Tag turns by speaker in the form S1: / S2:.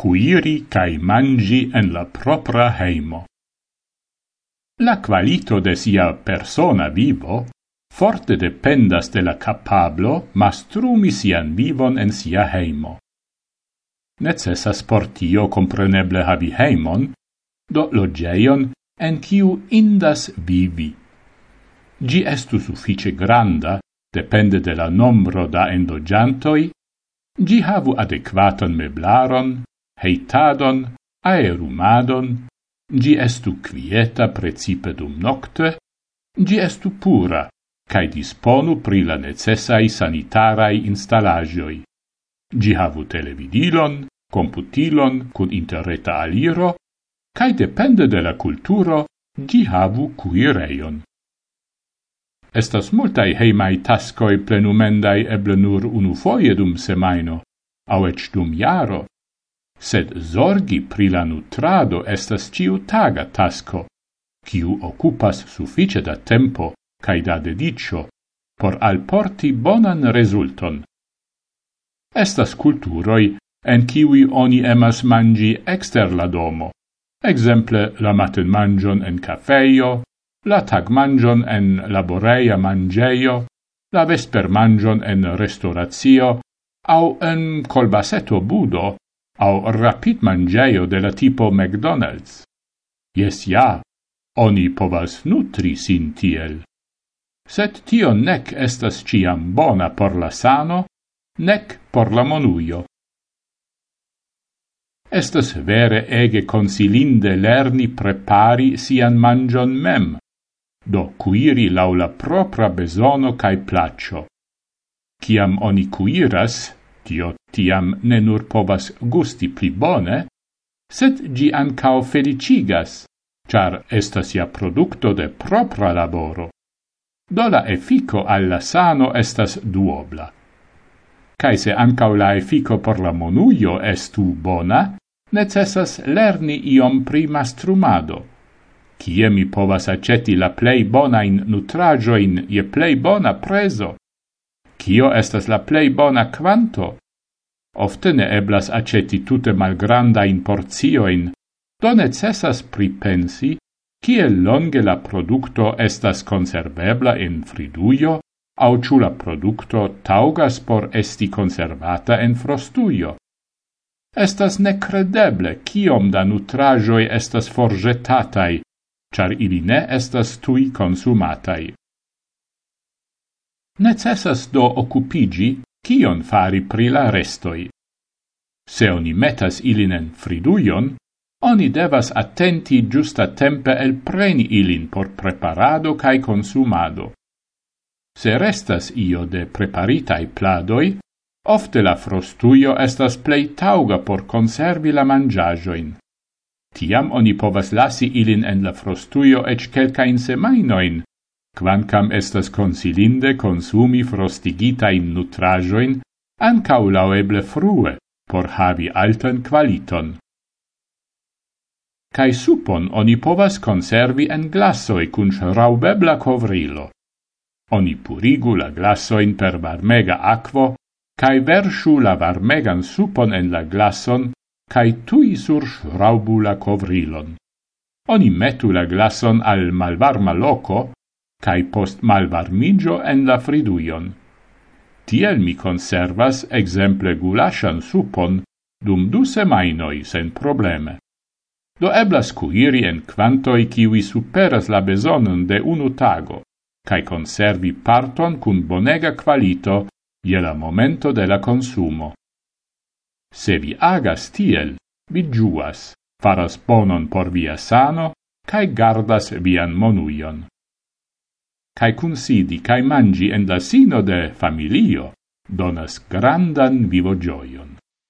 S1: cuiri cae mangi en la propra heimo. La qualito de sia persona vivo forte dependas de la capablo mastrumi sian vivon en sia heimo. Necessas por tio compreneble havi heimon, do logeion en kiu indas vivi. Gi estu suffice granda, depende de la nombro da endogiantoi, gi havu adequatan meblaron, heitadon, aerumadon, gi estu quieta precipe dum nocte, gi estu pura, cae disponu pri la necessai sanitarai installagioi. Gi havu televidilon, computilon cun interreta aliro, cae depende de la culturo, gi havu cuireion. Estas multai heimai tascoi plenumendai eble nur unu foie dum semaino, au ec dum jaro, sed zorgi pri la nutrado estas ciu taga tasco, ciu occupas suffice da tempo cae da dedicio por alporti bonan resulton. Estas culturoi en kiwi oni emas mangi exter la domo, exemple la maten mangion en cafeio, la tag mangion en laboreia mangeio, la vesper mangion en restauratio, au en colbaseto budo, au rapid mangeio de la tipo McDonald's. Yes, ja, oni povas nutri sin tiel. Set tio nec estas ciam bona por la sano, nec por la monuio. Estas vere ege consilinde lerni prepari sian mangion mem, do cuiri laula propra besono cae placcio. Ciam oni cuiras, Tio tiam ne nur povas gusti pli bone, sed gi ancao felicigas, char estas ja producto de propra laboro. Do la effico alla sano estas duobla. Cai se ancao la effico por la monuio estu bona, necessas lerni iom pri mastrumado. Cie mi povas aceti la plei bona in nutrajoin je plei bona preso, Kio estas la plei bona quanto? Ofte ne eblas aceti tute malgranda in porzioin, do necessas pripensi kiel longe la producto estas conservebla in friduio au ciu la producto taugas por esti conservata en frostuio. Estas necredeble kiom da nutrajoi estas forgetatai, char ili ne estas tui consumatai. Necessas do occupigi kion fari pri la restoi. Se oni metas ilin en friduion, oni devas attenti giusta tempe el preni ilin por preparado cae consumado. Se restas io de preparitai pladoi, ofte la frostuio estas plei tauga por conservi la mangiagioin. Tiam oni povas lasi ilin en la frostuio ec quelcain semainoin, quancam estas consilinde consumi frostigita in nutrajoin, ancau laueble frue, por havi altan qualiton. Cai supon oni povas conservi en glassoi cun raubebla covrilo. Oni purigu la glassoin per varmega aquo, cae versu la varmegan supon en la glasson, cae tui sur shraubu la covrilon. Oni metu la glasson al malvarma loco, cae post malvarmigio en la friduion. Tiel mi conservas exemple gulashan supon dum du semainoi sen probleme. Do eblas cuiri en quantoi kiwi superas la besonon de unu tago, cae conservi parton cun bonega qualito je la momento de la consumo. Se vi agas tiel, vi giuas, faras bonon por via sano, cae gardas vian monuion cae considi cae mangi en la sino de familio, donas grandan vivo gioion.